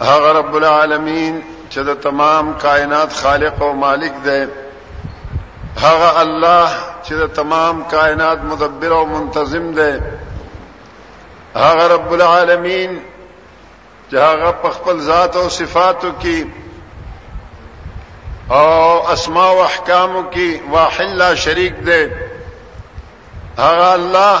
هغه رب العالمین چې د تمام کائنات خالق او مالک دی هغه الله چې د تمام کائنات مدبر او منتظم دی هغه رب العالمین چې هغه په خپل ذات او صفاتو کې او اسماء او احکامو کې واحد لا شریک دی هغه الله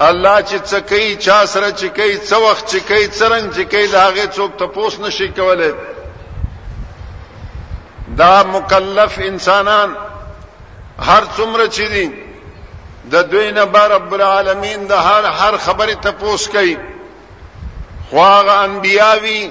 الله چې څه کوي چا سره چې کوي څه وخت چې کوي څرنګ چې کوي دا هغه څوک ته پوس نشي کولای دا مکلف انسانان هر څومره چې دي د دوی نه بر رب العالمین د هر هر خبره ته پوس کوي خواغه انبیاوی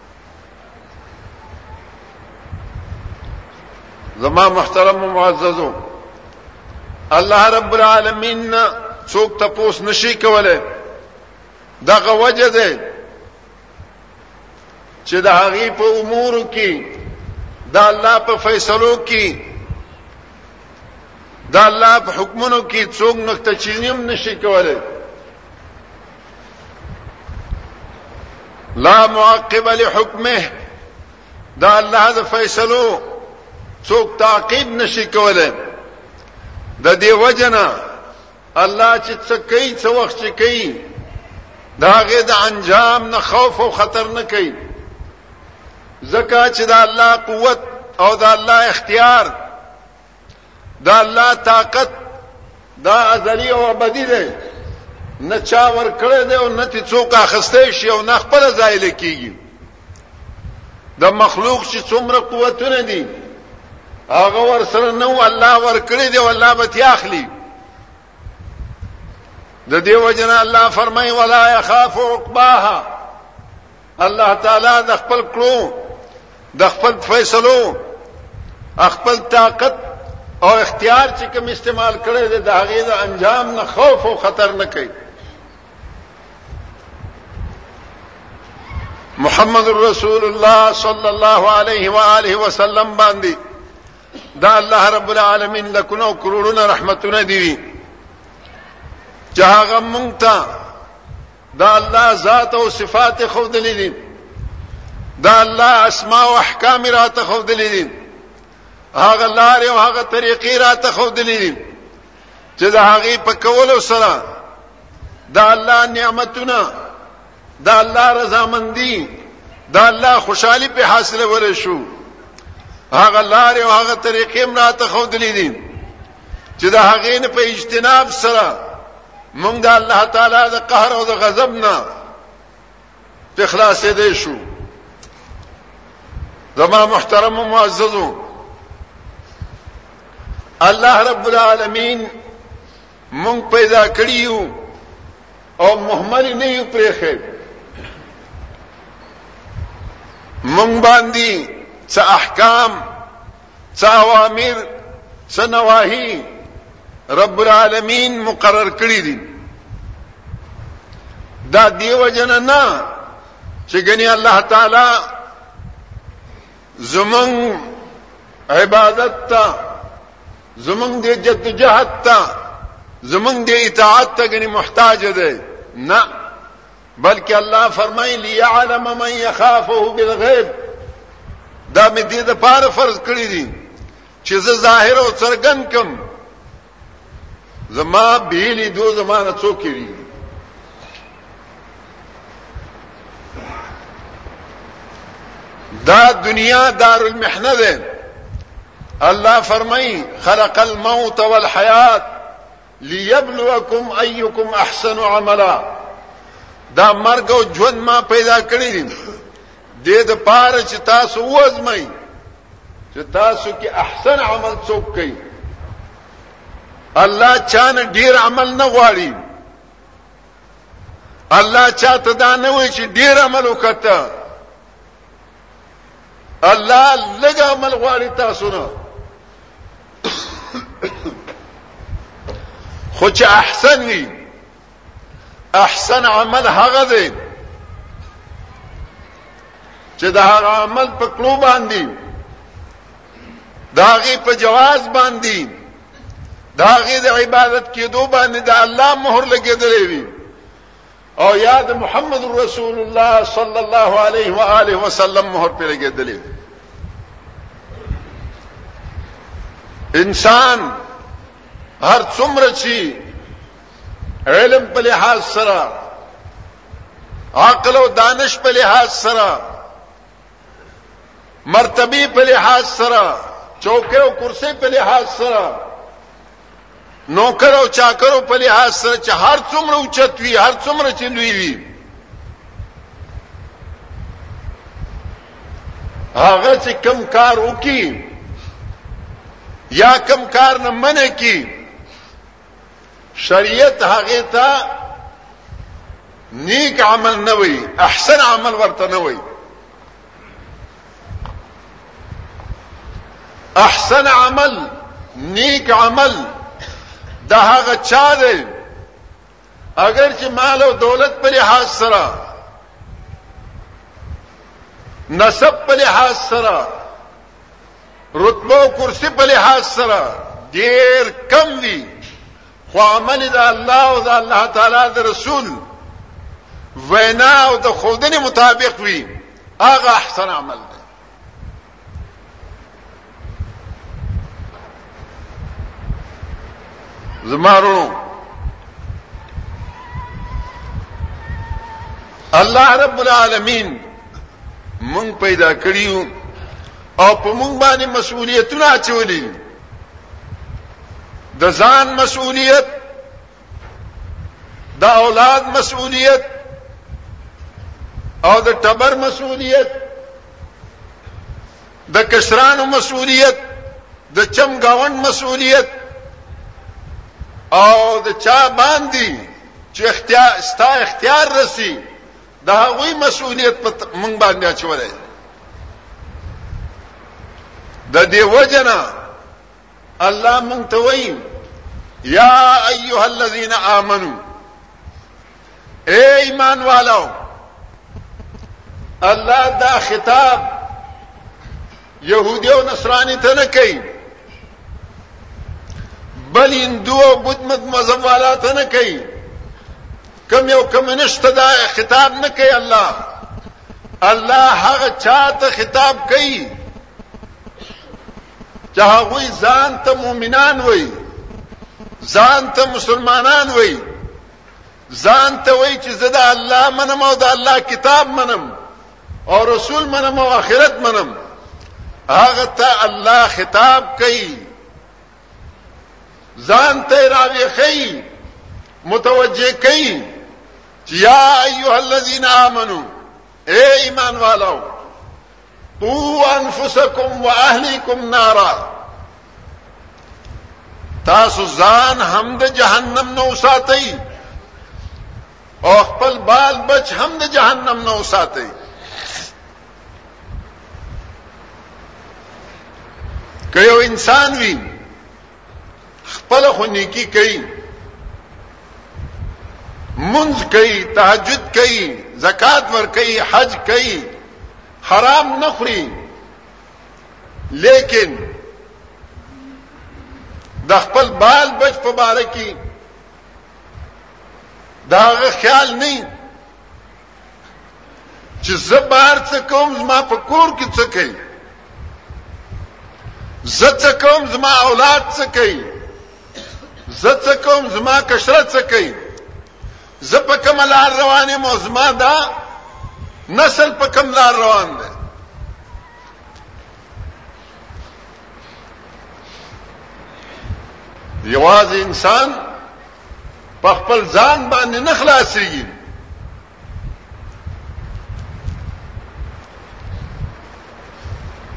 زما محترم و معززو الله رب العالمین څوک تپوس نشي کوله دغه وجه ده چې د هغه په امور کې د الله په فیصلو کې د الله په حکمونو کې څوک نقطه چینیم نشي کوله لا معقب لحکمه دا الله د فیصلو څوک تعقیب نشي کولای د دې وجنه الله چې څه کوي څه وخت چې کوي دا غي د انجام نه خوف او خطر نه کوي زکه چې دا الله قوت او دا الله اختیار دا الله طاقت دا ازلی او ابدی دی نه چا ور کړی دی او نه تی څوک اخستې شي او نه خپل ځای لکېږي د مخلوق چې څومره قوتونه دي هغه ور سره نو الله ور کړی دی او الله به تی اخلي د دې وجنه الله فرمای ولا يخاف عقباها الله تعالی د خپل کړو د خپل فیصلو خپل طاقت او اختیار چې کوم استعمال کړي د هغې د انجام نه خوف او خطر نه کوي محمد رسول الله صلی الله علیه و آله وسلم باندې دا الله رب العالمین لکونه او کروڑونه رحمتونه دی وی چې هغه مونږ ته دا الله ذات او صفات خو دلی دي دا الله اسماء او احکام را ته خو دلی دي هغه لار او هغه طریقې را ته خو دلی دي چې دا هغه په کولو سره دا الله نعمتونه د الله رضامندي د الله خوشحالي په حاصله ور شو هغه لارې او هغه طریقې هم راته خودلې دي چې د هغې نه په اجتناب سره موږ د الله تعالی د قهر او د غضب نه په خلاصې دې شو زما محترم او معززو الله رب العالمین مونږ پیدا کړیو او محمل نه یو پرېخې مونږ باندې څه احکام څه اوامر څه نواهی رب العالمین مقرر کړی دي دا دیو جن نه چې ګنې الله تعالی زمون عبادت ته زمونږ دې جدوجهد ته زمونږ دې اطاعت ته غني محتاج دی نه بلکې الله فرمایي ليعلم من يخافه بالغيب دا مې دې د پاره فرض کړی دي چې زه ظاهر او څرګند کم زما بیلی دو زمانه څوک کړي دا دنیا دار المحنه ده الله فرمای خلق الموت والحیات ليبلوکم ايکم احسن عملا دا مرګ او ژوند ما پیدا کړی دی د دې د پاره چې تاسو وزمئ چې تاسو کې احسن عمل څوک کوي الله چانه ډیر عمل نه غواړي الله چاته دا نه وای چې ډیر عمل وکړه الله لږ عمل غواړي تاسو نه خو چې احسن وي احسن عمل هغه دی چې د هغه عمل په کلو باندې داغي په جواز باندې داغي د عبادت کېدو باندې د الله مهر لګېدلې وي او یا د محمد رسول الله صلی الله علیه و آله وسلم مهر پر لګېدلې انسان هر څومره چی علم په لحاظ سره عقل او دانش په لحاظ سره مرتبه په لحاظ سره چوکه او کرسي په لحاظ سره نوکر او چاکرو په لحاظ سره چې هر څومره اوچت وي هر څومره چې لوی وي هغه چې کم کار وکي یا کم کار نه منع کی شریعت هغه ته نیک عمل نه وي احسن عمل ورته نه وي احسن عمل نیک عمل دا هغه چا دی اگر چې مال او دولت په لحاظ سره نسب په لحاظ سره رتبه او کرسی په لحاظ سره ډیر کم دي خو عمل د الله او د الله تعالی د رسول وینا او د خودنې مطابق وي هغه احسن عمل دی زمارونو الله رب العالمین مونږ پیدا کړیو او په موږ باندې مسؤلیتونه اچولي د ځان مسؤلیت د اولاد مسؤلیت او د ټبر مسؤلیت د کشرانو مسؤلیت د چم گاون مسؤلیت او د چا باندې چې اختیار ستا اختیار رسی د هغوی مسؤلیت په مونږ باندې اچولای د دې وجنا الله مونږ ته وایي یا ایها الذین آمنو اے ایمان والو الله دا خطاب يهودي او نصراني ته نه کوي بل هندو او بت مت مذهب والا ته نه کوي کم یو کم نشته دا خطاب نه کوي الله الله هغه چاته خطاب کوي چې هغه ځان ته مؤمنان وای ځان ته مسلمانان وای ځان ته وای چې زه د الله منم او د الله کتاب منم او رسول منم او آخرت منم هغه ته الله خطاب کوي ځان ته راویخی متوجه کئ چې یا ایها الذین آمنو اے ایمان والو قو انفسکم واهلیکم نارا تاسو ځان هم د جهنم نو ساتئ او خپل بال بچ هم د جهنم نو ساتئ که یو انسان وي خپل خو نیکی کوي منځ کوي تهجد کوي زکات ور کوي حج کوي حرام نه خوري لیکن د خپل بال بچ په باره کې دا خیال نه چې زه بار څه کوم زما په کور کې څه کوي زه څه کوم زما اولاد څه کوي زه څه کوم زما کشره څه کوي زه په کوم لار روانې مو زما دا نسل په کوم لار روان دی یواز انسان په خپل ځان باندې نه خلاصيږي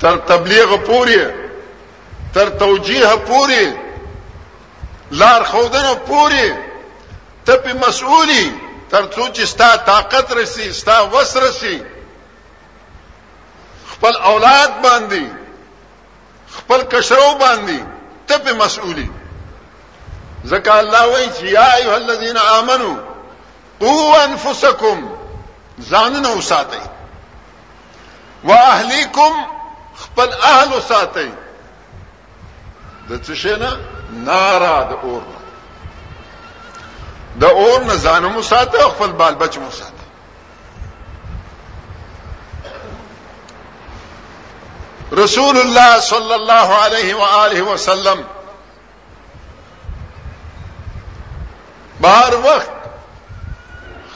تر تبلیغ پوری تر توجیه پوری لار خودنه پوری ته په مسؤلی تر څو چې ستا طاقت رسی ستا وس رسی خپل اولاد باندې خپل کشرو باندې ته په مسؤلی ځکه الله وایي چې یا ایه الذین آمنو قوا انفسکم ځانونه وساتئ واهلیکم خپل اهل وساتئ د څه شي نه نارا د اور د اور نه ځانمو ساته خپل بال بچ مو ساته رسول الله صلی الله علیه و آله وسلم بهر وخت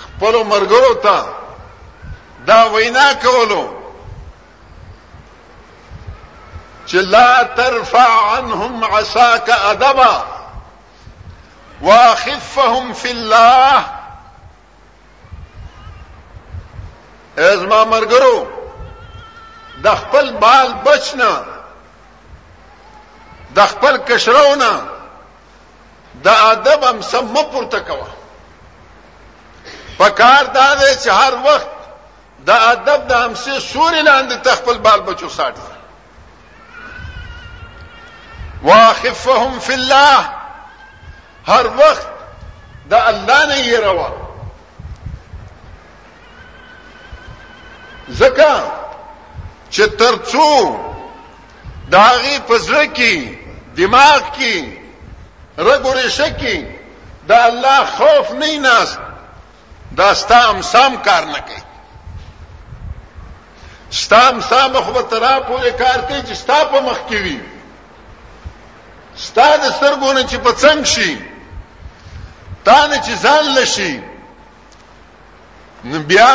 خپل مرګرو ته دا وینا کولو چې لا ترفع عنهم عصاك ادبا واخفهم في الله ازما مرګرو د خپل بال بچنا د خپل کشرونه د ادب هم سم پورته کوه پکار دا دی چې هر وخت د ادب د همسه سوري لاندې تخپل بال بچو ساتي واخفهم فی الله هر وخت د الله نه یې روا زکه چې ترڅو داغي پزړه کې دماغ کې رګورې شکی د الله خوف نه ناست دا ستا امسام کار نه کوي ستا امسام خو به ترا پورې کار کوي چې ستا په مخ کې وي ستا د سترګو نه چې په څنګ شي تا نه چې ځان لشي نو بیا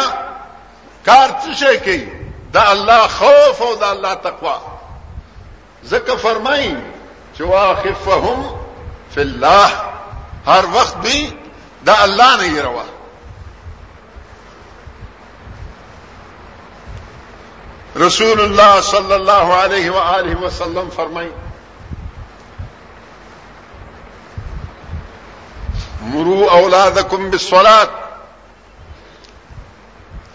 کار څه شي کوي دا الله خوف او دا الله تقوا ځکه فرمائی چې واخفهم فی الله هر وخت دی د الله نه يروا رسول الله صلی الله علیه و آله وسلم فرمای مرو اولادکم بالصلاه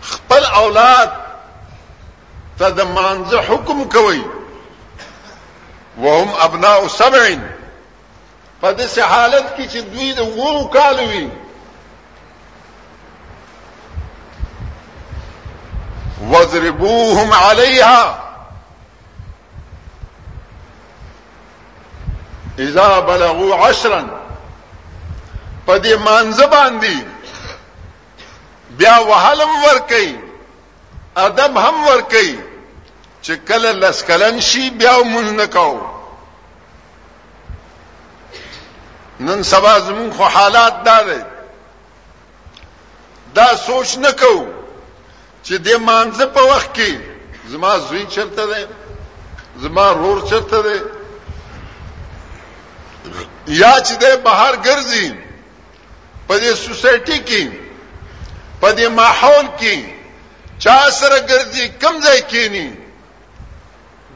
خپل اولاد ته د مانځه حکم کوي وهم ابناء سبع په دې حالت کې چې دوی د وو کال وي وضربوهم عليها اذا بلغوا عشرا په دې مانځ باندې بیا وهلم ور کوي ادب هم ور کوي چې کله لس کلن شي بیا مونږ نه کاو نن سبا زمون خو حالات دا دی دا سوچ نه کوو چې د مانځه په وخت کې زما زوی چرته دی زما رور چرته دی یا چې د بهر ګرځي په دې سوسایټي کې په دې ماحول کې چا سره ګرځي کم ځای کېنی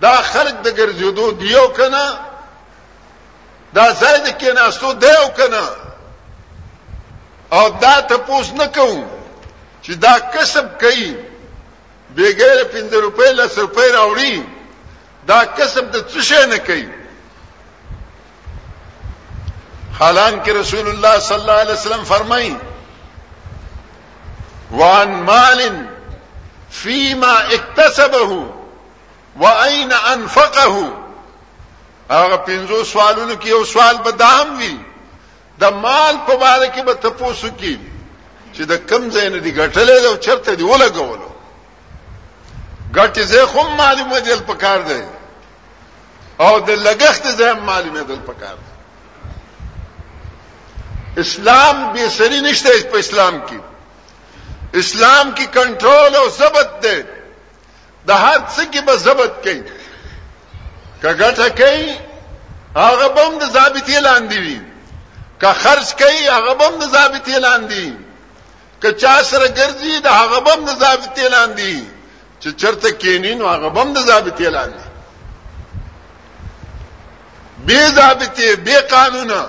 دا خلق د ګرځېدو دیو کنه دا ځای د کې ناستو دی او کنه او دا ته پوس نه کوم چې دا کسب کوي بیګر 15 روپۍ لس روپۍ راوړي دا کسب د څه شي نه کوي حالانکه رسول الله صلی الله علیه وسلم فرمایي وان مال فيما اكتسبه واين انفقه هغه پنځو سوالونو کې یو سوال به دام وي د دا مال په اړه کې به تاسو کې چې د کم ځای نه دی ګټلې او چرته دی ولګولو ګټې زه خو معلومه دل پکار دی او د لګښت زه معلومه دل پکار دی اسلام به سری نشته په اسلام کې اسلام کې کنټرول او ضبط دی د هر څه کې به ضبط کوي که ګټه کوي هغه به هم د ضابطې لاندې وي که خرج کوي هغه به هم د ضابطې لاندې که چا سره ګرځي د هغه به هم د ضابطې لاندې چې چرته کینی نو هغه به هم د ضابطې لاندې بې ضابطې بې قانونه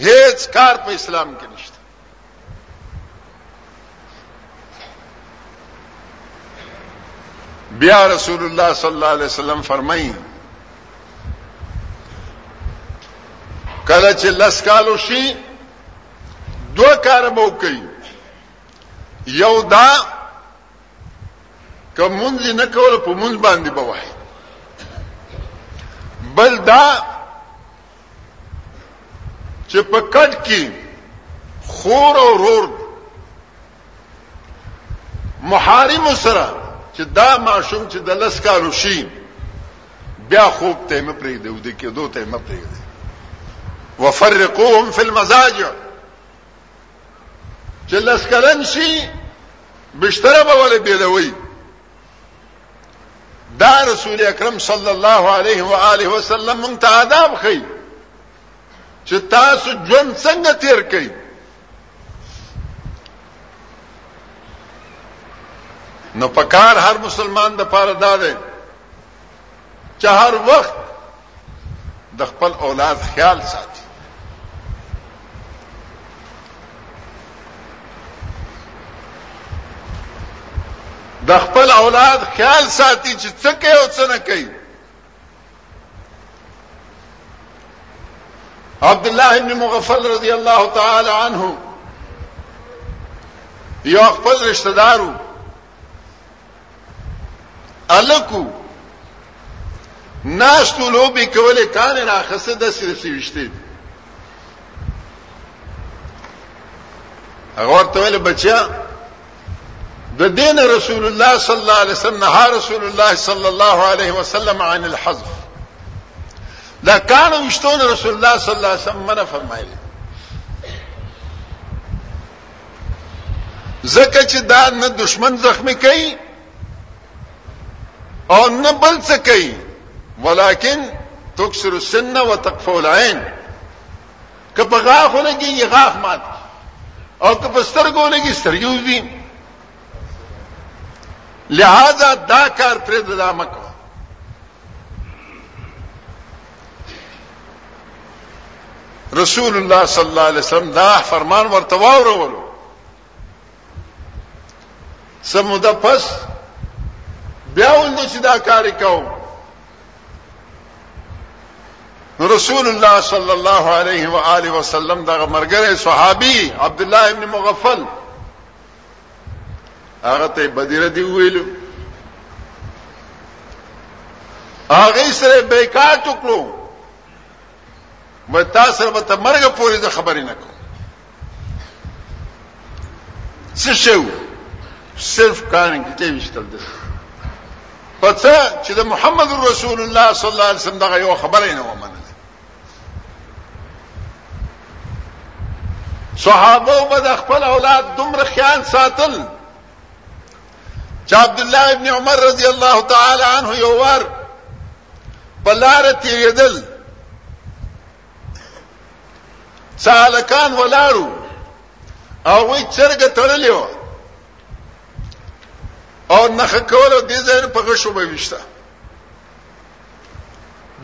هیڅ کار په اسلام کې نشته بیا رسول الله صلی الله علیه وسلم فرمایي کله چې لس کالو شي دوه کار به وکړي یو دا که مونږ نه کول په مونږ باندې بوای بل دا چې په کټ کې خور او رور محارم سره چې دا ماشوم چې د لس کالو شي بیا خوب ته مې پرې دی ودی کې دوه ته مې پرې دی وفرقوهم فی المزاجع چې لس کلن شي بشتره به ولې بیلوي دا رسول اکرم صلی الله علیه و آله وسلم مونږ ته آداب خي چې تاسو ژوند څنګه تیر کړئ نو پکار هر مسلمان د پاره دا دی چې هر وخت د خپل اولاد خیال ساتي. د خپل اولاد خیال ساتي چې څه کوي او څه نه کوي عبد الله ابن مغفل رضی الله تعالی عنه یو خپل رشتہ دارو الکو ناستو لوبي کولې کان راخسته د سر سويشته هغه ورته ویل بچیا د دین رسول الله صلی الله علیه وسلم نه رسول الله صلی الله علیه وسلم عن الحذف دا کان وشتون رسول الله صلی الله علیه وسلم منه فرمایلی زکه چې دا نه دشمن زخمی کوي او نه بل څه کوي ولیکن تکسر السن وتقفو العين که په غاښ ولګي یې غاښ مات او که په سترګو ولګي سترګې وځي لہذا دا کار پرې د دامه کوه رسول الله صلی الله علیه وسلم دا فرمان ورته واورولو سموده پس بیا ول چې دا کار کوم رسول الله صلی الله علیه و آله وسلم دا مرګره صحابي عبد الله ابن مغفل هغه ته بدیره دی ویلو هغه سره بیکات وکړو متا سره به تمرګه پوری د خبرې نه کوم څه شو صرف کان کې وشتل دي پڅه چې د محمد رسول الله صلی الله علیه وسلم دغه یو خبره نه ومنه صحابه به د خپل اولاد دومره خیال ساتل چې عبد الله ابن عمر رضی الله تعالی عنه یو ور په لار تیریدل سالکان ولاړو او وی چرګ تړلې و او نخ کول د دې ځای په غشو به وشته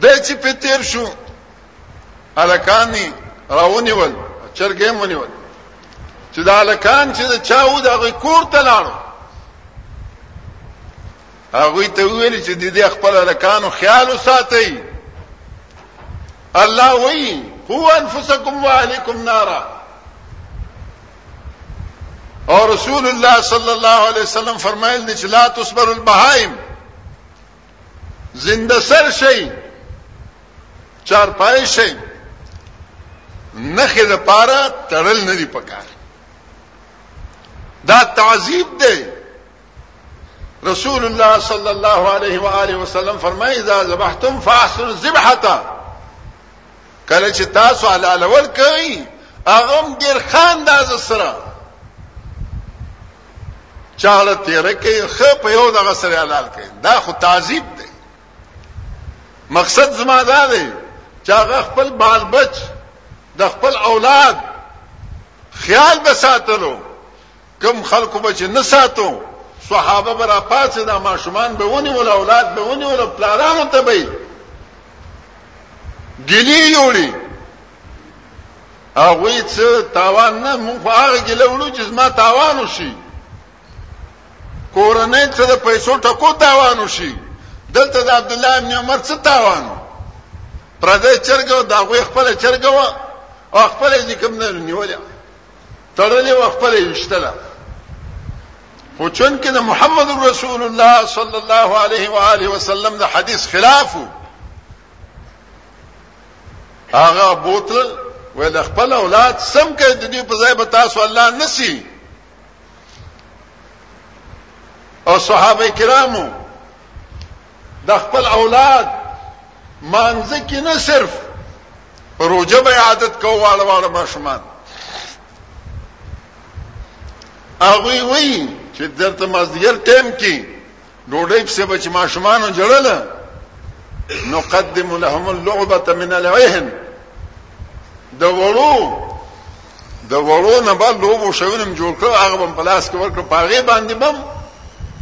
دی چې په تیر شو الکانی راونی ول چرګې مونی ول چې دا الکان چې دا چاو دا غي کور ته لاړو هغه ته ویل چې د دې خپل الکانو خیال وساتئ الله وی هو انفسکم وعلیکم نارا اور رسول الله صلی الله علیه وسلم فرمایل چې لا تصبر البهائم زنده سر شئ چارپای شئ نخې د پاره تړل نه دی پکار دا تعذیب دی رسول الله صلی الله علیه و آله وسلم فرمایي اذا ذبحتم فاحسنوا الذبحه کله چې تاسو حلالول کوئ هغه هم ډېر ښه اندازه سره چاړه تېره کوي ښه په یو دغه سره حلال کوي دا خو تعذیب دی مقصد زما دا دی چې هغه خپل بال بچ د خپل اولاد خیال به ساتلو کوم خلکو به چې نه ساتو صحابه به راپاڅېده ماشومان به ونیول اولاد به ونیول پلارانو ته به یې ګیلې یوړې هغوی څه تاوان نه مونږ خو هغه ګیله وړو چې زما تاوان وشي کورنۍ څه د پیسو ټکو تاوان وشي دلته د عبدالله ابن عمر څه تاوان پردی چرګه د هغوی خپله چرګه وه او خپله یې کوم نه نیولې تړلې وه خپله یې ویشتله خو چونکې د محمد رسول الله صلی الله علیه و آله وسلم د حدیث خلاف و هغه بوتل ول خپل اولاد سم کوي د دې په ځای به تاسو الله نسی او صحابه کرامو د خپل اولاد مانځه کې نه صرف په روزه به عادت کو واړه واړه ماشومان هغوی وایي چې درته مازدیګر ټایم کې ډوډۍ پسې به چې ماشومانو جړله نقدم لهم اللعبة من العهن د وړو د وړو نه به لوبو شیونه هم جوړ کړه هغه به هم په لاس کې ورکړه په هغې باندې به هم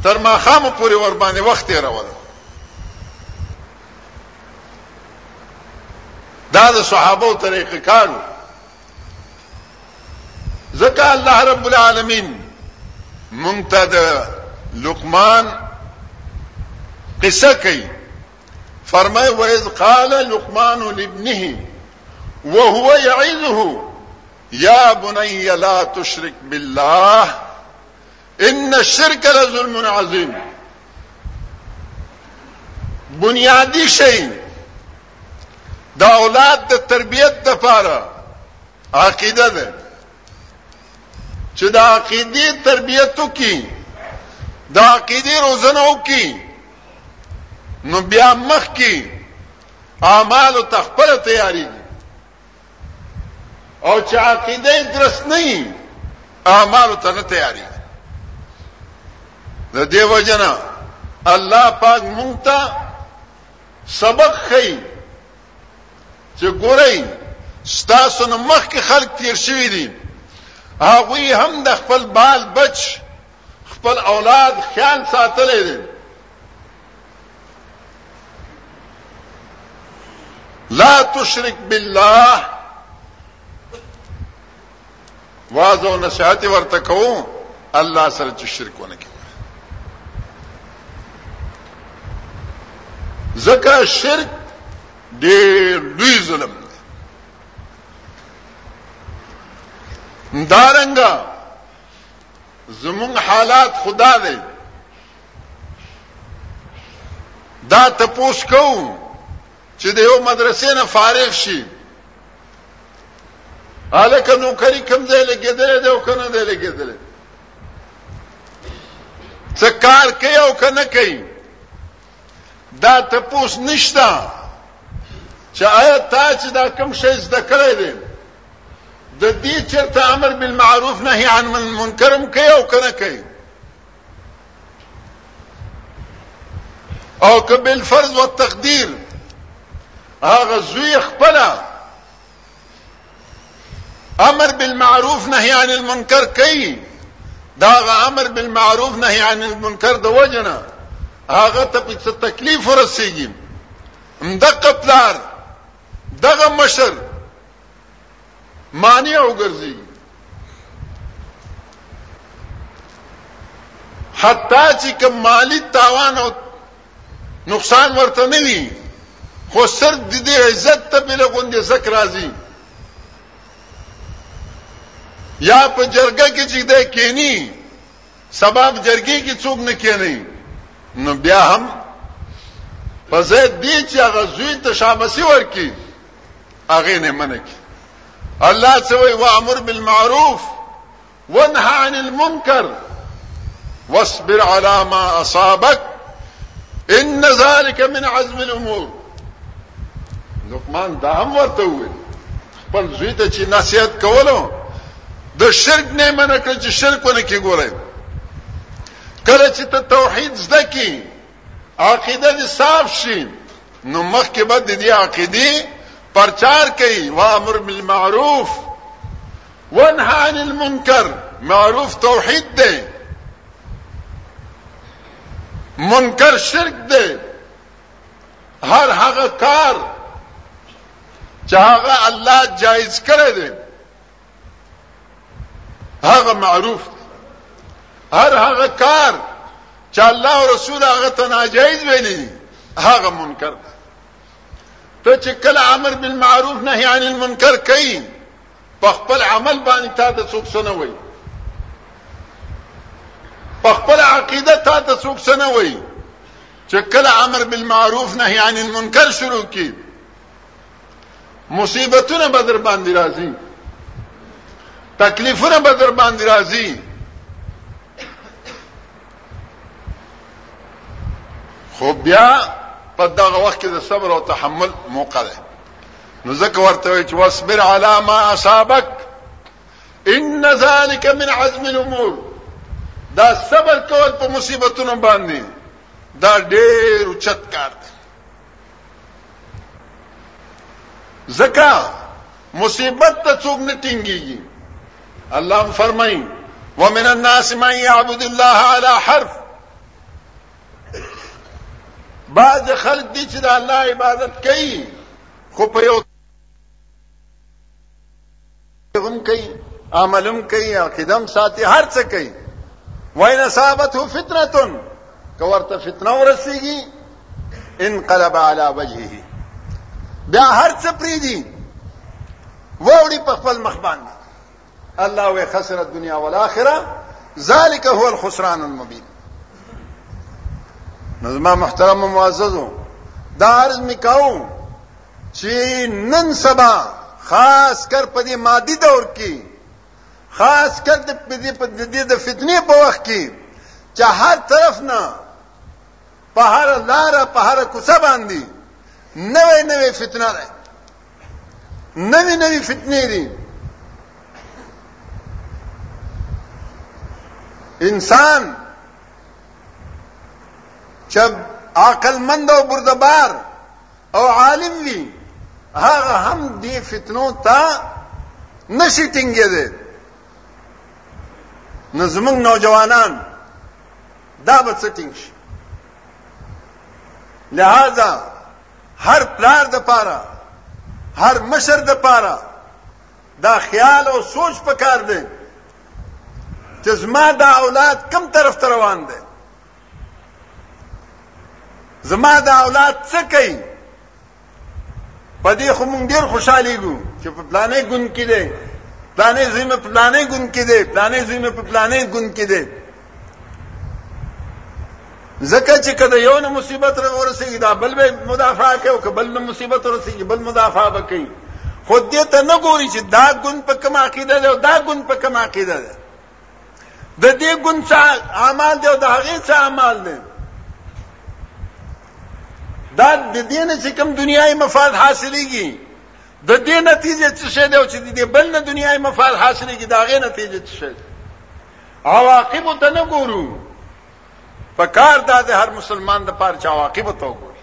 تر ماښامه پورې ورباندې وخت تېروله دا د صحابو طریقه کارو ځکه الله رب العالمین مونږ ته د لقمان قصه کوي فرمای و اذ قال لقمان لابنه وهو يعذه يا بني لا تشرك بالله ان الشرك لظلم عظيم بنیادی شی د اولاد د تربیت د پاره عقیده ده چې د عقیده تربیتو کې د عقیده روزنه وکي نو بیا مخ کې اعمال ته خپل تیاری دي او چې عقیده درس نه وي اعمال ته نه تیاری د دې وجنه الله پاک مونږ ته سبق خي چې ګورئ ستاسو نه مخکې خلک تیر شوي دي هغوی هم د خپل بال بچ خپل اولاد خیال ساتلی دی لا تشرک بالله واز او نصيحت ورته کوو الله سره چې شرک ونه کوي ځکه شرک ډېر لوی ظلم دی دارنګا زمون حالات خدا دی دا تپوس کوو چې د یو مدرسې نه فارغ شي الکه نو کری کم ځای لګېدل دی او کنه دی لګېدل څه کار کوي او کنه کوي دا تپوس نشته چې آیا تا چې دا کم شی زده کړی دی د دې چرته امر بالمعروف نهي عن منکرم کوي او کنه کوي او که بل فرض و تقدیر هغه زوی خپل امر بالمعروف نهی عن المنکر کوي دا امر بالمعروف نهی عن المنکر د وجنه هغه ته په تکلیف ورسیږي دغه پلار دغه مشر معنی او ګرځي حتی چې کوم مالی تاوان او نقصان ورته نه وي خو سر د دې عزت ته بل غوندې زک راځي یا په جرګه کې چې ده کینی سبب جرګي کې څوک نه کینی نو بیا هم په زید دی چې هغه زوی ته شابسي ورکی هغه نه منک الله سوي وامر بالمعروف وانهى عن المنكر واصبر على ما اصابك ان ذلك من عزم الامور لقمان دا هم ورته وویل خپل زوی ته چې نصیحت کولو د شرک نه منکه چې شرک ونه کې ګورای کله چې ته توحید زده کی عقیده دې صاف شي نو مخکې به د دې عقیدې پرچار کوي وامر بالمعروف وانه عن المنکر معروف توحید دی منکر شرک دی هر هغه کار چې هغه الله جایز کړی دی هغه معروف دی هر هغه کار چې الله او رسول هغه ته ناجایز ویلي هغه منکر دی ته چې کله امر بالمعروف نهي عن المنکر کوي په خپل عمل باندې تا ته څوک څه نه وایي په خپل عقیده تا ته څوک څه نه وایي چې کله امر بالمعروف نهي عن المنکر شروع کی مصیبتونه به در باندې راځي تکلیفونه به در باندې راځي خو بیا په دغه وخت کې د صبر او تحمل موقع ده نو ځکه ورته وایي چې واصبر علی ما اصابک ان ذلك من عزم الامور دا صبر کول په مصیبتونو باندې دا ډېر چت کار دی زکا مصیبت ته څوک نه ټینګيږي الله فرمایي ومن الناس من يعبد الله على حرف بعض خلک دي چې د الله عبادت کوي خو په یو هم کوي عمل هم کوي عقیده هم ساتي هر څه کوي وین اصابته فتنه که ورته فتنه ورسیږي انقلب على وجهه بیا هر څه پری دي وړي په خپل مخ باندې الله وی خسر الدنيا والاخره ذالک هو الخسران المبين نظم محترم معززو دا عرض میکاو چې نن سبا خاص کر په دې مادي دور کې خاص کر د دې په دې د فتنې په وخت کې چې هر طرف نه په هر لار په هر کوڅه باندې نوې نوې فتنه ده نوې نوې فتنې دي انسان چې عقل مند او بردبار او عالم وي هغه هم دې فتنو ته نشي ټینګېدی نو زموږ نوجوانان دا به څه ټینګ شي لہذا هر پلار د پاره هر مشر د پاره دا خیال او سوچ پکار دی چې زما دا اولاد کم طرف ته روان دی زما د اولاد څه کوي په دې خو مونږ ډیر خوشاله یو چې په پلانې ګون کې دی پلانې زمه په پلانې ګون کې دی پلانې زمه په پلانې ګون کې دی زکه چې کله یو نه مصیبت ورسېږي دا بل به مدافع کوي او بل نه مصیبت ورسېږي بل مدافع وکړي خو دې ته نه ګوري چې دا ګون په کومه عقیده ده او دا ګون په کومه عقیده ده د دې ګوند څه اعمال دی او د هغې څه اعمال دی دا د دې نه چې کوم دنیاي مفاد حاصلېږي د دې نتیجه څه شی دی او چې د دې بل نه دنیاي مفاد حاصلېږي د هغې نتیجه څه شی عواقب ته نه ګورو په کار دا د هر مسلمان د پاره چې عواقب ته وګوري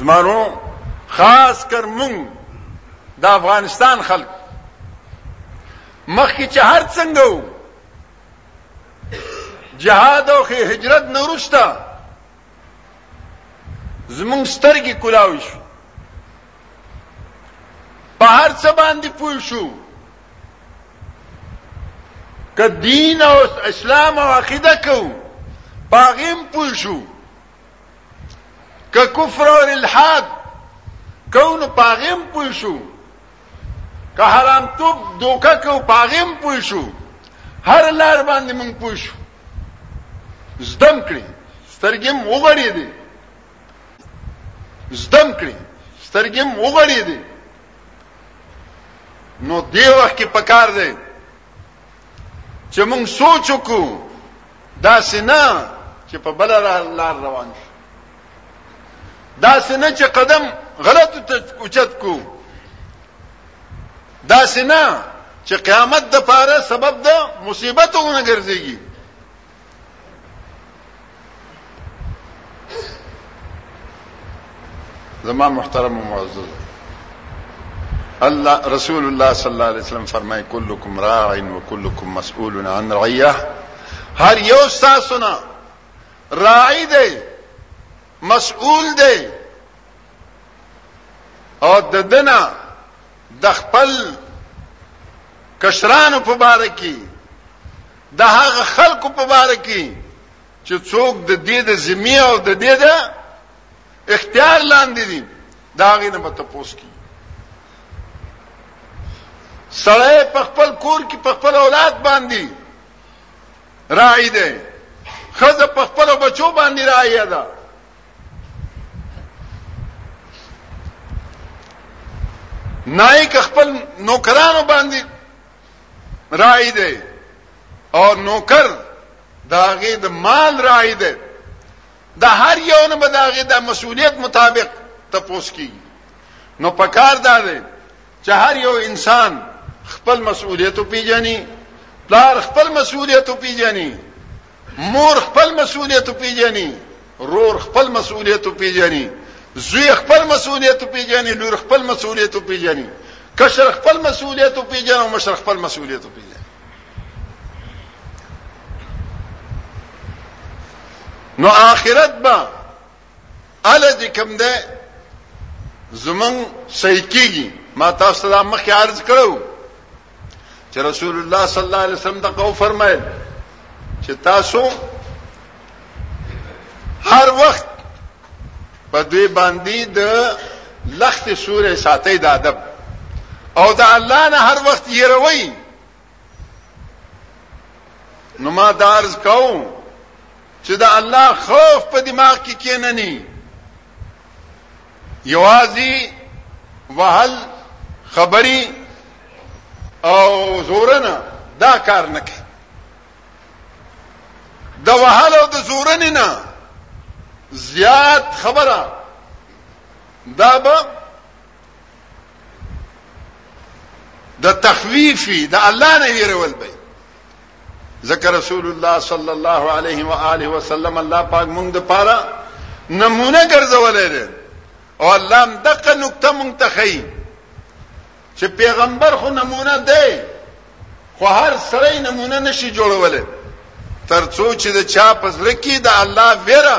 زمانو خاص کر مونږ د افغانستان خلک مخکې چې هر څنګه وو جهاد او هجرت نه وروسته زمونږ سترګې کولاوي شو په هر څه باندې پوه شو که دین او اسلام او عقیده کو پاغیم پوښو که کفر او الحاد کو نو پاغیم پوښو که حرام توب دوکه کو پاغیم پوښو هر لار باندې مونږ پوښو زدم کړی سترګم وګړې دي زدم کړی سترګم وګړې دي نو دی وخت کې پکار دی چې موږ سوچ وکړو دا سینا چې په بل لار روان شو دا سینا چې قدم غلط ته اوچت کو دا سینا چې قیامت د پاره سبب د مصیبتونو ګرځيږي زما محترم و معزز الله رسول الله صلی الله علیه وسلم فرمای کلکم راع و کلکم مسئول عن رعیه هر یو تاسو نه راعی دی مسئول دی او د دنا د خپل کشرانو په باره کې د هغه خلکو په باره کې چې څوک د دې د ذمه او د دې د اختیار لاندې دي دا غي نه متپوس کی سړی په خپل کور کې په خپل اولاد باندې راعي دی خزه په خپل بچو باندې راعي ده نای که خپل نوکرانو باندې راي دی او نوکر داغه د مال راي دی د هر یو نه بداغه د مسولیت مطابق تپوس کی نو پکار دا دی چې هر یو انسان خپل مسولیت پیژني پلار خپل مسولیت پیژني مور خپل مسؤلیت پیژني رور خپل مسؤلیت پیژني زوی خپل مسؤلیت پیژني لور خپل مسؤلیت پیژني کشر خپل مسؤلیت پیژني او مشر خپل مسؤلیت پیژني نو آخرت با ال دې کوم ده زمون صحیح کیږي ما تاسو ته مخکې عرض کړو چې رسول الله صلی الله علیه وسلم د قو فرمایل چې تاسو هر وخت په دوی باندې د لخت سورې ساتي د ادب او د الله نه هر وخت یې روي نو ما دارز کوم چې د الله خوف په دماغ کې کیننی یوازې وهل خبري او زورنه دا کار نه کوي د وهل او د زورنې نه زیات خبره دا به د تخویفي د الله نه ویرول به ذکر رسول الله صلی الله علیه و آله وسلم الله پاک مونږ د پاره نمونه ګرځولې ده او الله هم دغه نقطه مونږ ته خي چې پیغمبر خو نمونه ده خو هر سړی نمونه نشي جوړولای ترڅو چې د چا پزړه کې د الله ویره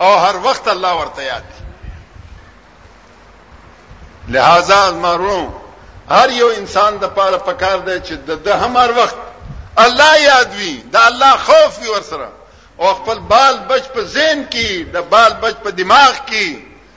او هر وخت الله ورته یاد دی لہذا مرو هر یو انسان د پاره پکار دی چې د د همار وخت الله یاد وی د الله خوف وی ورسره او خپل بال بچ په ذهن کې د بال بچ په دماغ کې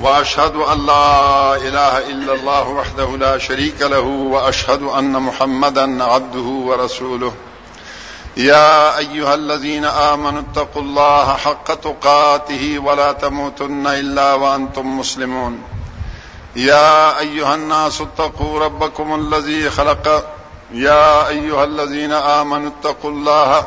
واشهد ان لا اله الا الله وحده لا شريك له واشهد ان محمدا عبده ورسوله يا ايها الذين امنوا اتقوا الله حق تقاته ولا تموتن الا وانتم مسلمون يا ايها الناس اتقوا ربكم الذي خلق يا ايها الذين امنوا اتقوا الله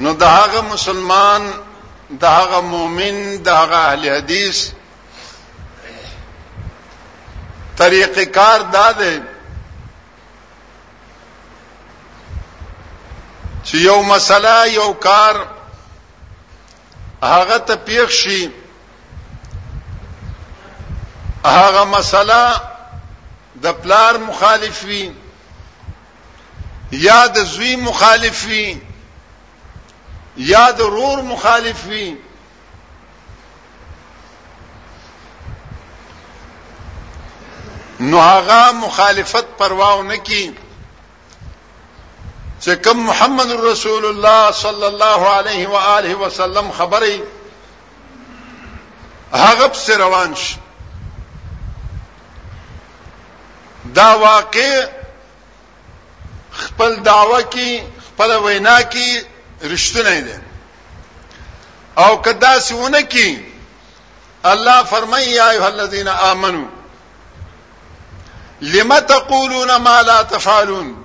نو د هغه مسلمان د هغه مؤمن د هغه اهل حدیث طریقې کار دا دی چې یو مسله یو کار هغه ته پیښ شي هغه مسله د پلار مخالف وي یا د زوی مخالف وي یا د رور مخالف وي نو هغه مخالفت پرواو نه کی چې کوم محمد رسول الله صلی الله علیه و آله وسلم خبرې هغه پس روان شي دا واقع خپل دعوه کې خپل وینا کې رښتونه دي او کدا سونه کې الله فرمایي یا ایه الذین آمنو لم تقولون ما لا تفعلون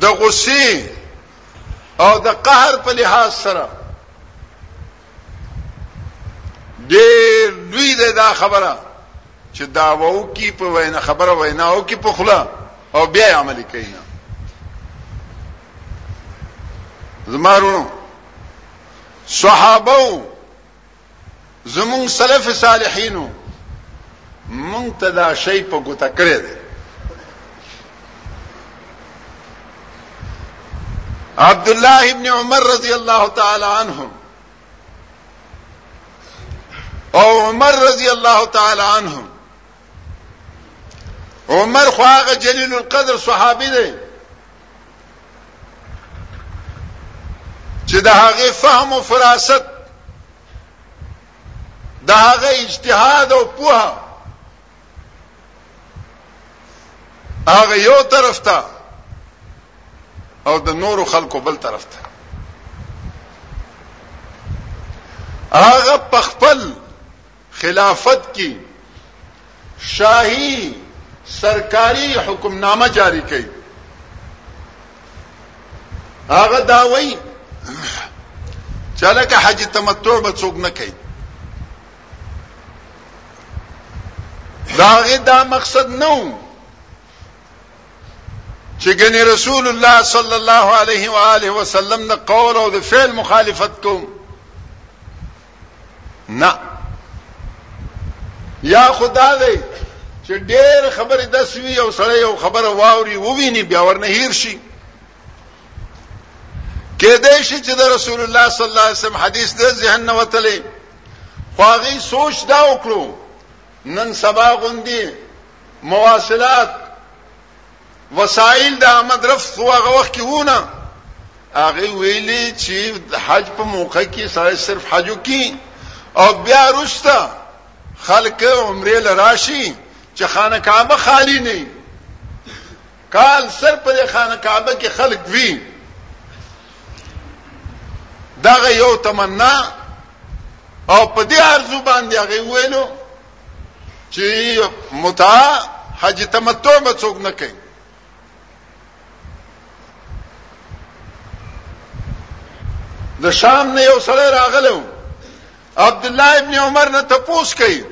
د غصې او د قهر په لحاظ سره ډېر لوی دی دا خبره چې داوو کې په وینا خبره ویناو کې په خلا او بیا عمل کوي نه زمارونو صحابه زمون سلف صالحینو مونږ ته دا شی په ګوته کړی دی عبد الله ابن عمر رضی الله تعالی عنهم او عمر رضی الله تعالی عنهم عمر خو هغه جلیل القدر صحابي دی چې د هغه فهم او فراست د هغه اجتهاد او پوهه هغه یو طرف ته او د نورو خلکو بل طرف ته هغه پخپل خلافت کی شاهی سرکاری حکم نامه جاری کړي هغه دا وایي چې لکه حج تمتع به څوک نه کوي داغه دا مقصد نو چې ګنې رسول الله صلی الله علیه و آله وسلم د قول او د فعل مخالفت کوم نه یا خدا دی چې ډېر خبرې د سوي او سړی یو خبره واوري وویني بیا ورنه هیر شي کې دې شي چې د رسول الله صلی الله علیه وسلم حدیث د ذهن نه وتلې خواغي سوچ دا وکړو نن سبا غوندي مواصلات وسایل د احمد رفت خو هغه وخت کې وونه هغه ویلي چې حج په موقع کې سره صرف حج وکي او بیا رستا خلک عمره لراشي چې خانه کعبه خالی نه کال سر پر خانه کعبه کې خلک وی دغه یو تمنا او په دې ارزو باندې هغه ویلو چې متع حج تمتع به څوک نه کوي د شام نه یو سړی راغلو عبد الله ابن عمر نه تپوس کوي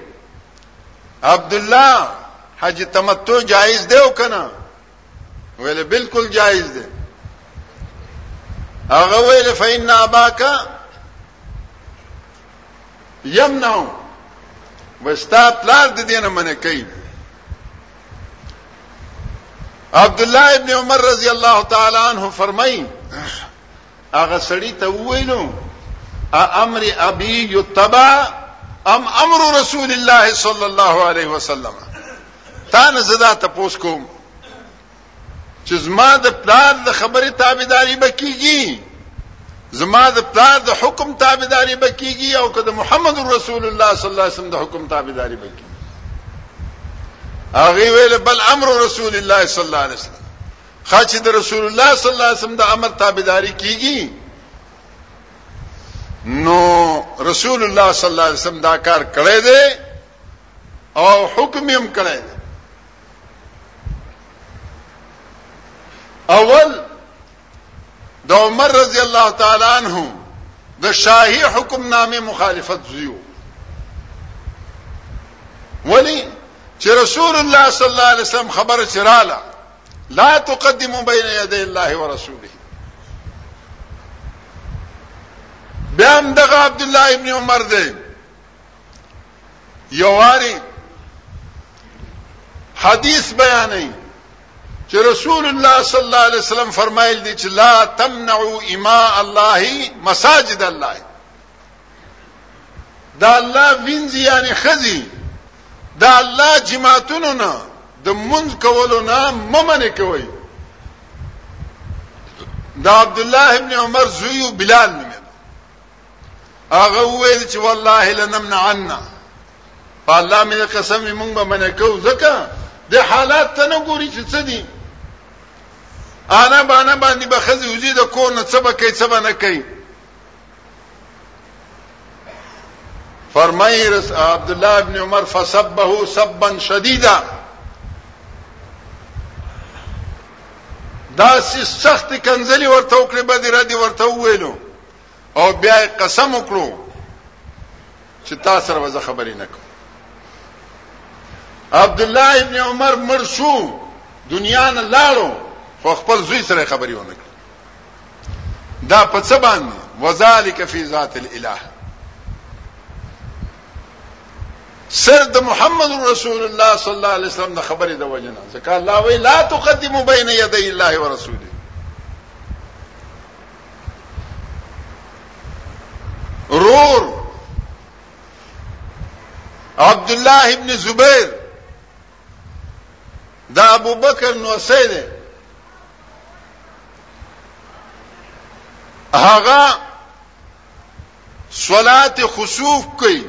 عبد الله حج تمتع جایز دی او کنه ویل بالکل جایز دی هغه ویل فإن اباکا یمنعو وستا پلار د دینه منه کوي عبد الله ابن عمر رضی الله تعالی عنہ فرمایي هغه سړی ته وویلو امر ابي یتبع ام امر رسول الله صلی الله علیه وسلم تا نه زدا تاسو کوم چې زما د پلار د خبرې تابعداري به کیږي زما د پلار د حکم تابعداري به کیږي او که د محمد رسول الله صلی الله علیه وسلم د حکم تابعداري به کیږي هغه ویل بل امر رسول الله صلی الله علیه وسلم خاص د رسول الله صلی الله علیه وسلم د امر تابعداري کیږي نو رسول الله صلی الله علیه وسلم دا کار کړی دی او حکم یې هم کړی دی اول د عمر رضی الله تعالی عنہ د شاهي حکم نامه مخالفت زیو ولی چې رسول الله صلی الله علیه وسلم خبر چراله لا تقدموا بين يدي الله ورسوله بیا هم دغه عبد الله ابن عمر دی یواری حدیث بیانې چې رسول الله صلی الله علیه وسلم فرمایل دي چې لا تمنعوا اماء الله مساجد الله دا الله وینځي یعنی خزي دا الله جماعتونو نه د منځ کولو نه ممنه کوي دا عبد الله ابن عمر زوی بلال نومه هغه وویل چې والله لنمنعن په الله مې قسم مونږ به منې کو ځکه د حالات ته نه ګوري چې څه دي انا باندې باندې به خزي وزي د کور نه څه به کوي څه به نه کوي فرمای رس عبد الله ابن عمر فسبه سبا شديدا دا سخت کنزلی ورته وکړي به دې را دي ورته ویلو او بیا یې قسم وکړو چې تا سره وځه خبرې نه کوم عبد الله ابن عمر مړ شو دنیا نه لاړو خو خپل زوی سره خبرې ونه کړ دا په څه باندې وذالک فی ذات الاله سر د محمد رسول الله صلی الله علیه وسلم د خبرې د وجنه ځکه الله وی لا تقدمو بین یدی الله ورسوله رور عبد الله ابن زبیر دا ابو بکر نو سید هغه صلات خسوف کوي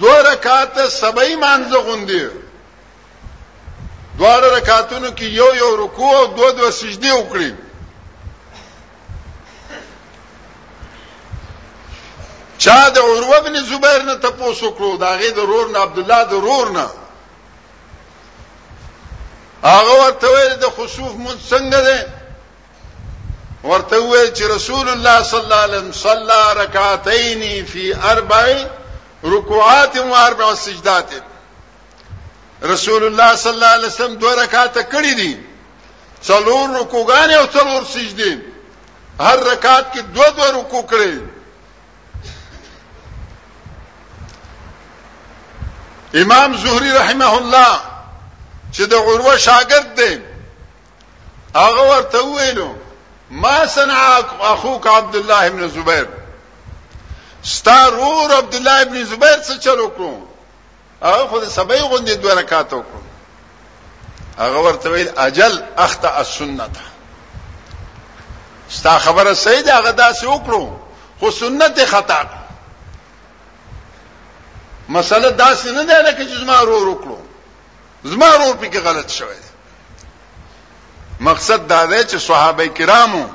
دو رکعات سبعی مانځه غوندي دواړه رکعاتونو کې یو یو رکوع او دو دو سجدي وکړي چا د عروه بن زبیر نه تاسو کړو دا غي د رور نه عبد الله د رور نه هغه ورته ویل د خسوف مون څنګه ده ورته ویل چې رسول الله صلی الله علیه وسلم صلى رکعتین فی اربع رکوعات و اربع سجدات رسول الله صلی الله علیه وسلم دوه رکعات کړی دي څلور رکوګان او څلور سجدي هر رکعات کې دوه دوه رکوع کړي امام زهري رحمه الله چې د عروه شاګرد دی هغه ورته ویلو ما صنع اخوك عبد الله ابن زبير ستارور عبد الله ابن زبير څه چلو کړو هغه خو د سبې غوندې دوه رکعات وکړو هغه ورته ویل اجل اخطا السنت ستا خبره صحیح ده هغه داسې وکړو خو سنت خطا مسله داسې نه ده لکه چې زما ورور وکړو زما ورور پکې غلط شوی دی مقصد دا دی چې صحابه کرامو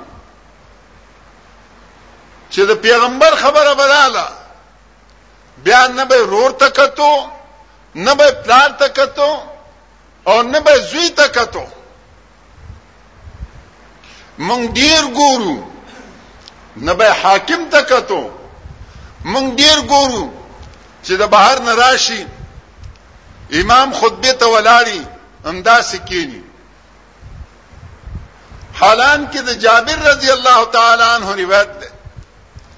چې د پیغمبر خبره بداله بیا نه به رور ته کتو نه به پلار ته کتو او نه به زوی ته کتو مونږ ډیر ګورو نه به حاکم ته کتو مونږ ډیر ګورو چې د بهر نه راشي امام خطبه ته ولاړی همدا سکینی حالان کې د جابر رضی الله تعالی عنہ روایت ده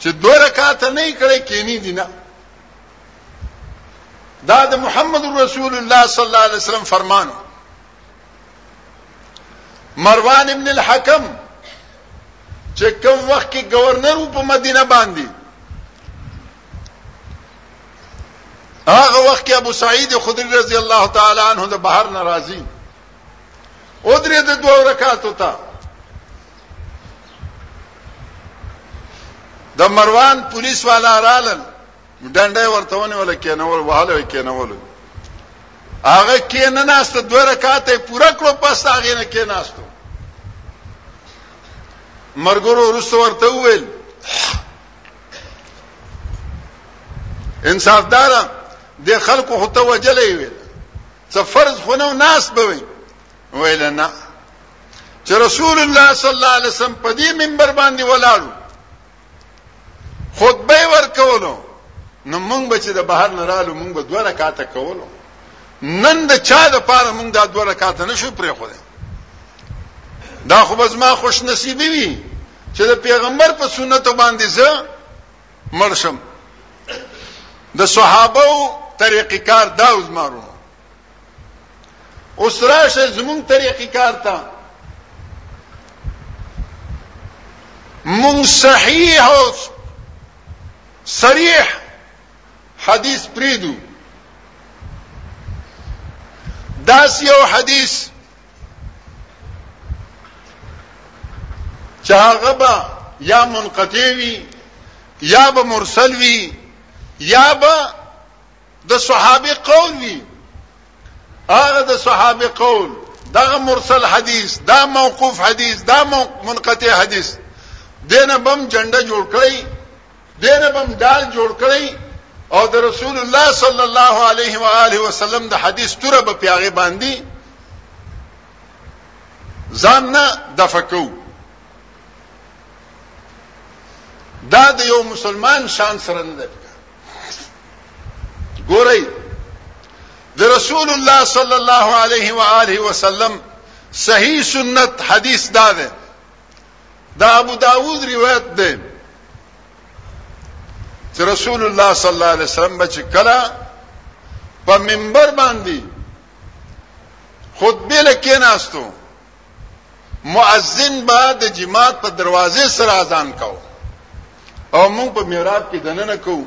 چې دوه رکعات نه کړي کینی دي نه دا د محمد رسول الله صلی الله علیه وسلم فرمانو مروان ابن الحکم چې کوم وخت کې گورنر په مدینه باندې هغه وخت کې ابو سعید خدری رضی الله تعالی عنہ د بهر ناراضي او درې د دوه رکعاتو ته د مروان پولیس والا رالل ډنډه ورته ونه ولا کینول وهاله کینول هغه کینه ناست دوه رکعات پورا کړو پس هغه نه کیناستو مرګورو ورسته ورته وویل انصافدار د خلکو هوته وجلې ویل څه فرض خو نه ناس به وي ویل نه چې رسول الله صلی الله علیه وسلم په دې منبر باندې ولاړو خطبه ورکولو نو مونږ به چې د بهر نه رالو مونږ به دوه رکعاته کولو نن د چا د پاره مونږ دا دوه رکعاته نشو پرې خو دا خو بس ما خوش نصیبی وی چې د پیغمبر په سنت باندې زه مړ شم د صحابه طریقې کار دا وزمارو اوس راشه زمون طریقې کار ته مون صحیح او صریح حدیث پریدو داس یو حدیث چې هغه به یا منقطع وي یا به مرسل وي یا به د صحابه قول وي هغه د صحابه قول دغه مرسل حدیث دا موقوف حدیث دا منقطع حدیث دینه بم جنډه جوړ کړی دې نه بم ډال جوړ کړی او د رسول الله صلی الله علیه و آله وسلم د حدیث تر به پیاغه باندې ځان نه دفقو دا د یو مسلمان شان سره نه ده ګورئ د رسول الله صلی الله علیه و آله وسلم صحیح سنت حدیث دا ده دا ابو داوود روایت دی چې رسول الله صلی الله علیه وسلم بچ کلا په منبر باندې خطبه لکې ناستو مؤذن با د جماعت په دروازه سره اذان کو او موږ په میراب کې دننه کو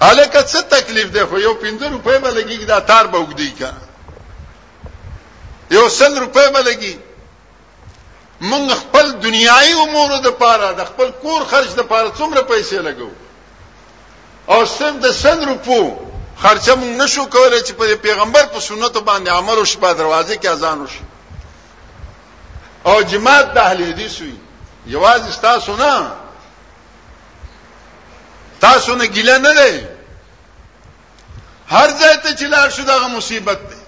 الکه څه تکلیف دی خو یو 15 روپۍ به لګیږي دا تار به وګدی کنه یو سل روپۍ به لګي مونږ خپل دنیایي امور د پاره د خپل کور خرج د پاره څومره پیسې لګو او صرف د سل روپو خرچه مونږ نشو کولای چې په پیغمبر په سنت باندې عمل وشي په دروازه کې اذان وشي او جماعت د اهل حدیث وي یوازې تاسو نه تاسو نه ګیله نه لري هر ځای ته چې لاړ شو دغه مصیبت دی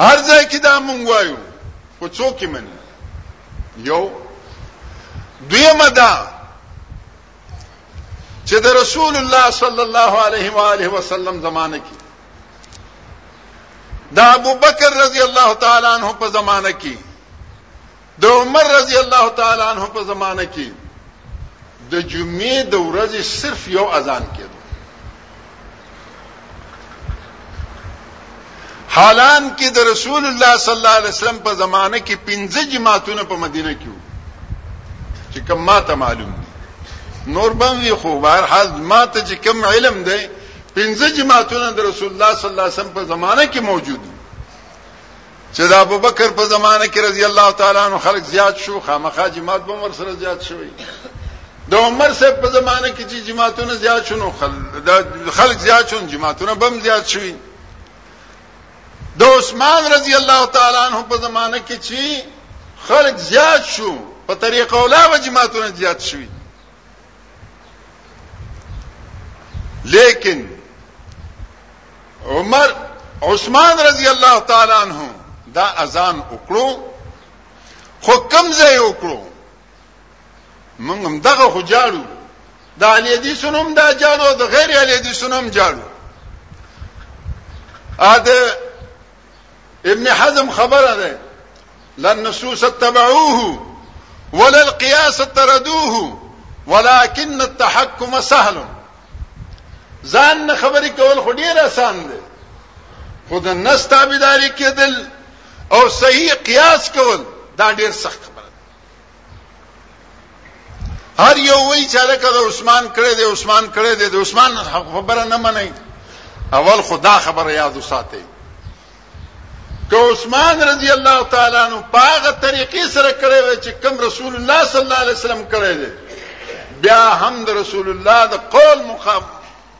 هر ځای کې دا مونږ وایو خو څوک یې مني یو دویمه دا چې د رسول الله صلی الله علیه و آله وسلم زمانه کې دا ابو بکر رضی الله تعالی عنہ په زمانه کې د عمر رضی الله تعالی عنه په زمانه کې د جمعې د ورځې صرف یو اذان کېدو حالان کې د رسول الله صلی الله علیه وسلم په زمانه کې پنځه جماعتونه په مدینه کې وو چې کوم ماته معلوم دي نور باندې خو بهر حال ماته چې کوم علم دی پنځه جماعتونه د رسول الله صلی الله علیه وسلم په زمانه کې موجود دي چې د ابوبکر په زمانه کې رضی الله تعالی عنہ خلک زیات شو خامخا جماعت به ور سره زیات شوی د عمر صاحب په زمانه کې چې جماعتونه زیات شونه خلک زیات شون جماعتونه بم زیات شوی د عثمان رضی الله تعالی عنہ په زمانه کې چې خلک زیات شو په طریقه اولا و جماعتونه زیات شوی لیکن عمر عثمان رضی الله تعالی عنہ دا اذان وکړو خو کم ځای وکړو موږ هم دغه خو جاړو د علی دی سنم دا جاړو د غیر علی دی سنم جاړو ا د ابن حزم خبره ده لا النصوص اتبعوه ولا القياس تردوه ولكن التحكم سهل ځان نه خبرې کول خو ډیر آسان دی خو د نس تابعداري کېدل او صحیح قیاس کول دا ډیر سخت هر یو وی چې لکه د عثمان کړه د عثمان کړه د عثمان خبره نه منئ اول خدا خبره یاد وساتئ که عثمان رضی الله تعالی عنہ پاغه طریقې سره کړی وای چې کوم رسول الله صلی الله علیه وسلم کړی دی بیا هم د رسول الله د قول مخالف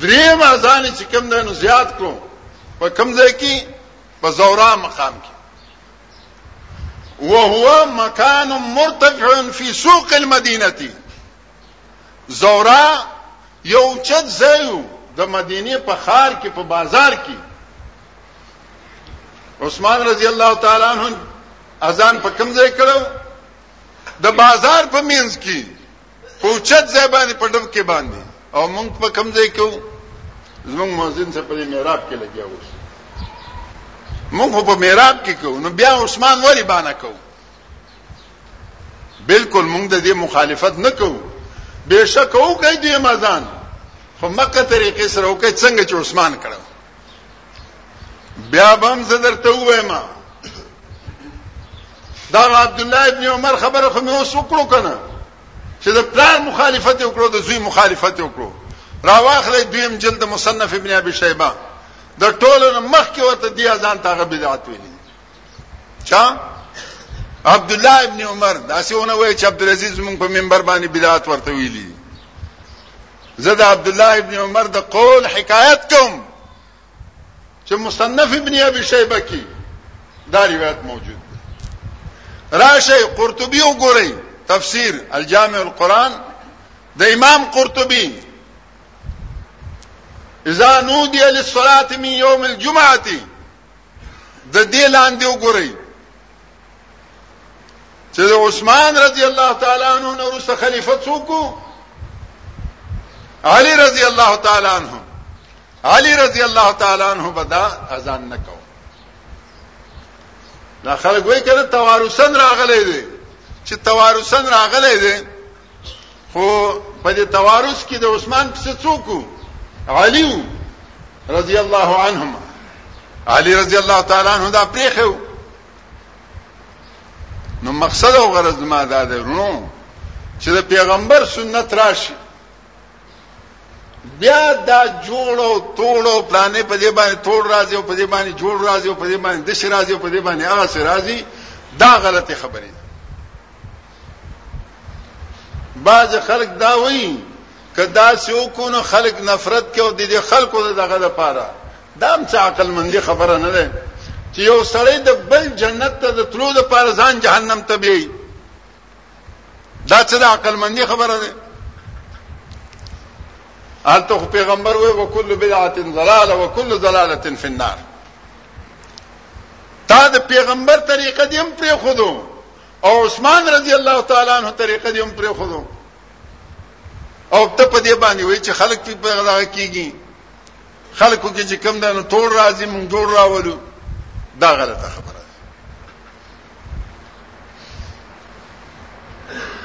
دریم ځان چې کم ده نو زیات کړو په کم ځای کې په زورا مقام کې وهو مکان مرتفع فی سوق المدینه زورا یو چت ځای د مدینه په خار کې په بازار کې عثمان رضی الله تعالی عنہ اذان په کم ځای کړو د بازار په مینځ کې پوچت ځای باندې په ډب کې باندې او موږ په کم ځای کې زموږ مؤذن څه په میراب کې لګیا و موږ په میراب کې کو نو بیا عثمان ولی باندې کو بالکل موږ د دې مخالفت نه کو بهشکه او کوي د امیزان خو مکه طریقې سره او کوي څنګه چې عثمان کړو بیا بم زه درته وایم دا عبد الله ابن عمر خبره خو مې اوس وکړو کنه چې د پلان مخالفت وکړو د زوی مخالفت وکړو راواخلې دویم جلد مصنف ابن ابي شيبه د ټولو مخ کې ورته دی ځان ته بدعت ویلي چا عبد الله ابن عمر دا سونه وای چې عبد العزيز مونږ په منبر باندې بدعت ورته ویلي زه د عبدالله ابن عمر د قول حکایت کوم چې مصنف ابن ابي شيبه کې دا روایت موجود دی راشه قرطبي وګورئ تفسیر الجامع القرآن د امام قرطبي اذا نودي للصلاه من يوم الجمعه د دې لاندې وګورئ چې د عثمان رضی الله تعالی عنہ نو رسته خلیفہ څوک علی رضی الله تعالی عنہ علی رضی الله تعالی عنہ بدا اذان نکاو دا خلک وایي کړه توارثن راغلي دي چې توارثن راغلي دي خو په دې توارث کې د عثمان پسې څوک علي رضی الله عنهما علي رضی الله تعالی عنہ دا پریخو نو مقصد او غرض ما دا ده نو چې د پیغمبر سنت راشي بیا دا جوړ او توړ او پلانې په دې باندې توړ راځي او په دې باندې جوړ راځي او په دې باندې دش راځي او په دې باندې هغه سر راځي دا غلطه خبره ده بعض خلک دا وایي که دا سیو کو نو خلک نفرت کوي او د دې خلکو دغه د پاره دا هم څه عقل مندي خبره نه ده چې یو سړی د بل جنت ته د تلو د پاره ځان جهنم ته بیایي دا څه د عقل مندي خبره ده الته پیغمبر وای وکل بدعت ضلال وکل ضلاله فی النار تا د پیغمبر طریقه دې هم پرې خودو او عثمان رضی الله تعالی عنہ طریقه دې هم پرې خودو او ته په دې باندې وای چې خلک په دغه کیږي خلکو کې چې کم دنو ټول راځي مونږ جوړ راولو دا غلطه خبره ده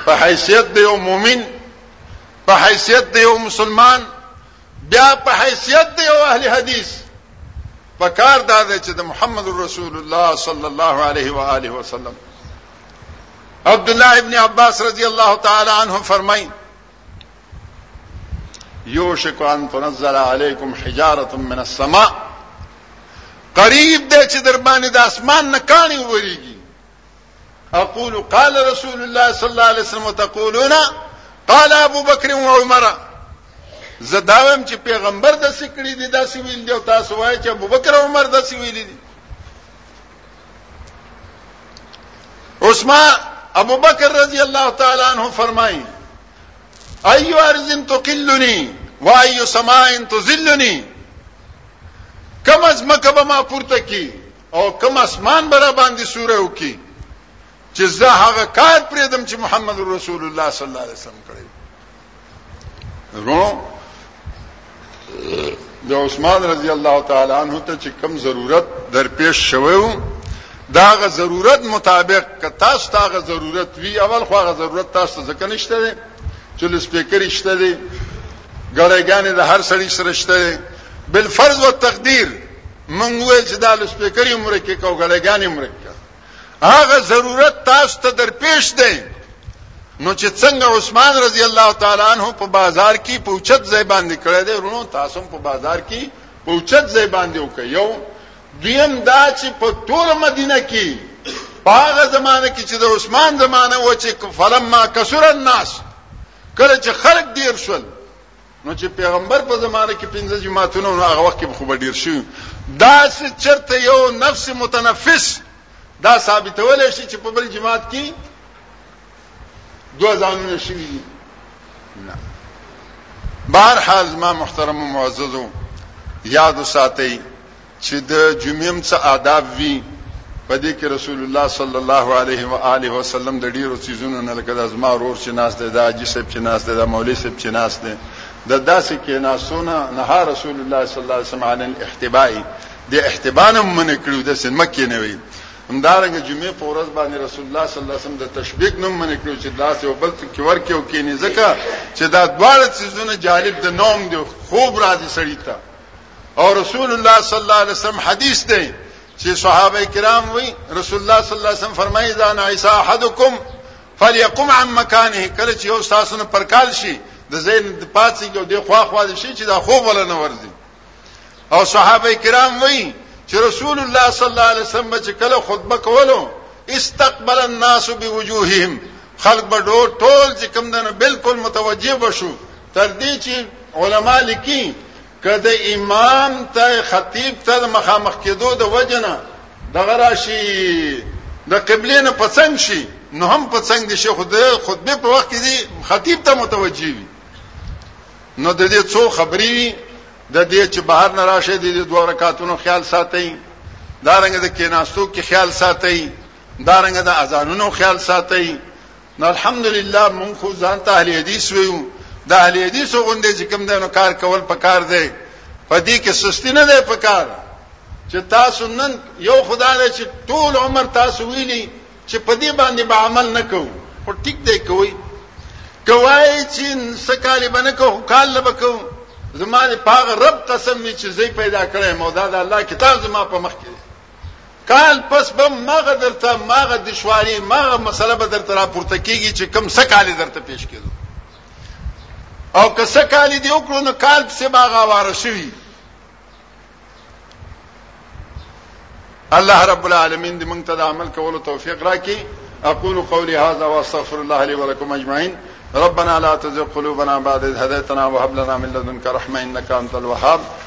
په حیثیت د یو مؤمن په حیثیت د یو مسلمان بیا په حیثیت دی او اهل حدیث پکار دا دی چې د محمد رسول الله صلی الله علیه و آله وسلم عبد الله ابن عباس رضی الله تعالی عنه فرمایي یوشک ان تنزل علیکم حجاره من السماء قریب دی چې در باندې د اسمان نه کانی وریږي اقول قال رسول الله صلی الله علیه وسلم تقولون قال ابو بکر و عمر زداوم چې پیغمبر د سکړي دي دا سی ویل دی او تاسو وایي چې ابو بکر او عمر د سی ویل دي عثمان ابو بکر رضی الله تعالی عنہ فرمایي ايو ارض تقلني وايو سماء تذلني کم از مکه به ما پورته کی او کوم اسمان برا باندې سوره وکي چې زه هغه کار پرې دم چې محمد رسول الله صلی الله علیه وسلم کړی ورونو د عثمان رضی الله تعالی عنہ ته چې کم ضرورت درپېښ شوو داغه ضرورت مطابق که تاسو تاغه ضرورت وی اول خو هغه ضرورت تاسو ځکه نشته دی چې لسپیکر شته دی ګړېګانې د هر سړي سره شته دی بل فرض او تقدیر موږ ویل چې دا لسپیکر یې مرکه کو غړګانې مرکه هغه ضرورت تاسو ته در پیښ دی نو چې څنګه عثمان رضی الله تعالی عنہ په بازار کې پوچت ځای باندې کړی دی ورونو تاسو په بازار کې پوچت ځای باندې وکړ یو دویم دا چې په ټول مدینه کې هغه زمانه کې چې د عثمان زمانه و چې فلما کسر الناس کله چې خلق ډیر شول نو چې پیغمبر په زمانه کې پنځه جماعتونه نو هغه وخت کې خو به ډیر شي دا چې چرته یو نفس متنفس دا ثابتول شي چې په بل جماعت کې دوه ځانونه شي نه بهر حال ما محترم معززو یاد ساتئ چې د جمعې هم څه آداب وي، په دې کې رسول الله صلی الله علیه و آله وسلم د ډېرو څیزونو نه لکه دا زما ورور چې ناست دی، دا حاجي صاحب چې ناست دی، دا مولوي صاحب چې ناست دی، د داسې کېناستو نه نهی رسول الله صلی الله علیه وسلم عن الاحتباء، د احتباء نه مو منع کړي وو، داسې مه کېنوئ. همدارنګه جمعې په ورځ باندې رسول الله صلی الله علیه وسلم د تشبیک نه مو منع کړي وو چې داسې یو بل کې ورکې او کېني، ځکه چې دا دواړه څیزونه جالب د نوم دي، خوب راځي سړي ته. او رسول الله صلی الله علیه وسلم حدیث دی چې صحابه کرام وی رسول الله صلی الله علیه وسلم فرمایي دا نه عیسی احدکم فليقم عن مكانه کله چې یو تاسو نه پرکال شي د زین د پاتې کې د خوا خوا دي شي چې دا خوب ولا نه ورځي او صحابه کرام وایي چې رسول الله صلی الله علیه وسلم چې کله خطبه کولو استقبل الناس بوجوههم خلق به ټول چې کم دنه بالکل متوجه بشو تر دې چې علما لیکي که د امام ته خطیب ته د مخامخ کېدو د وجه نه دغه راشي د قبلې نه په څنګ شي نو هم په څنګ دي شي خو د خطبې په وخت کې دي خطیب ته متوجي وي نو د دې څو خبرې وي د دې چې بهر نه راشي د دې دوه رکعاتونو خیال ساتي دارنګ د کیناستو کې خیال ساتي دارنګ د اذانونو خیال ساتي نو الحمدلله مونږ خو ځان ته اهل حدیث ویو د اهل حدیث غوندې چې کوم دینو کار کول پکار دی په دې کې سستی نه دی پکار چې تاسو نن یو خدای دی چې ټول عمر تاسو ویلي چې په دې باندې به عمل نه کوو او ټیک دی کوي کوي چې سکالي باندې کو کال نه وکړو زما په رب قسم چې زی پیدا کړم او دا د الله کتاب زما په مخ کې کال پس به مغه درته مغه دشواری مغه مسله به درته راپورته کیږي چې کم څه کال درته پیش کېدو او که څه کال دی وکړو نو کال پسې باغه واره شوی الله رب العالمین دې موږ ته د عمل کولو توفیق راکړي اقول قولي هذا واستغفر الله لي ولكم اجمعين ربنا لا تزغ قلوبنا بعد إذ هديتنا وهب لنا من لدنك رحمة إنك أنت الوهاب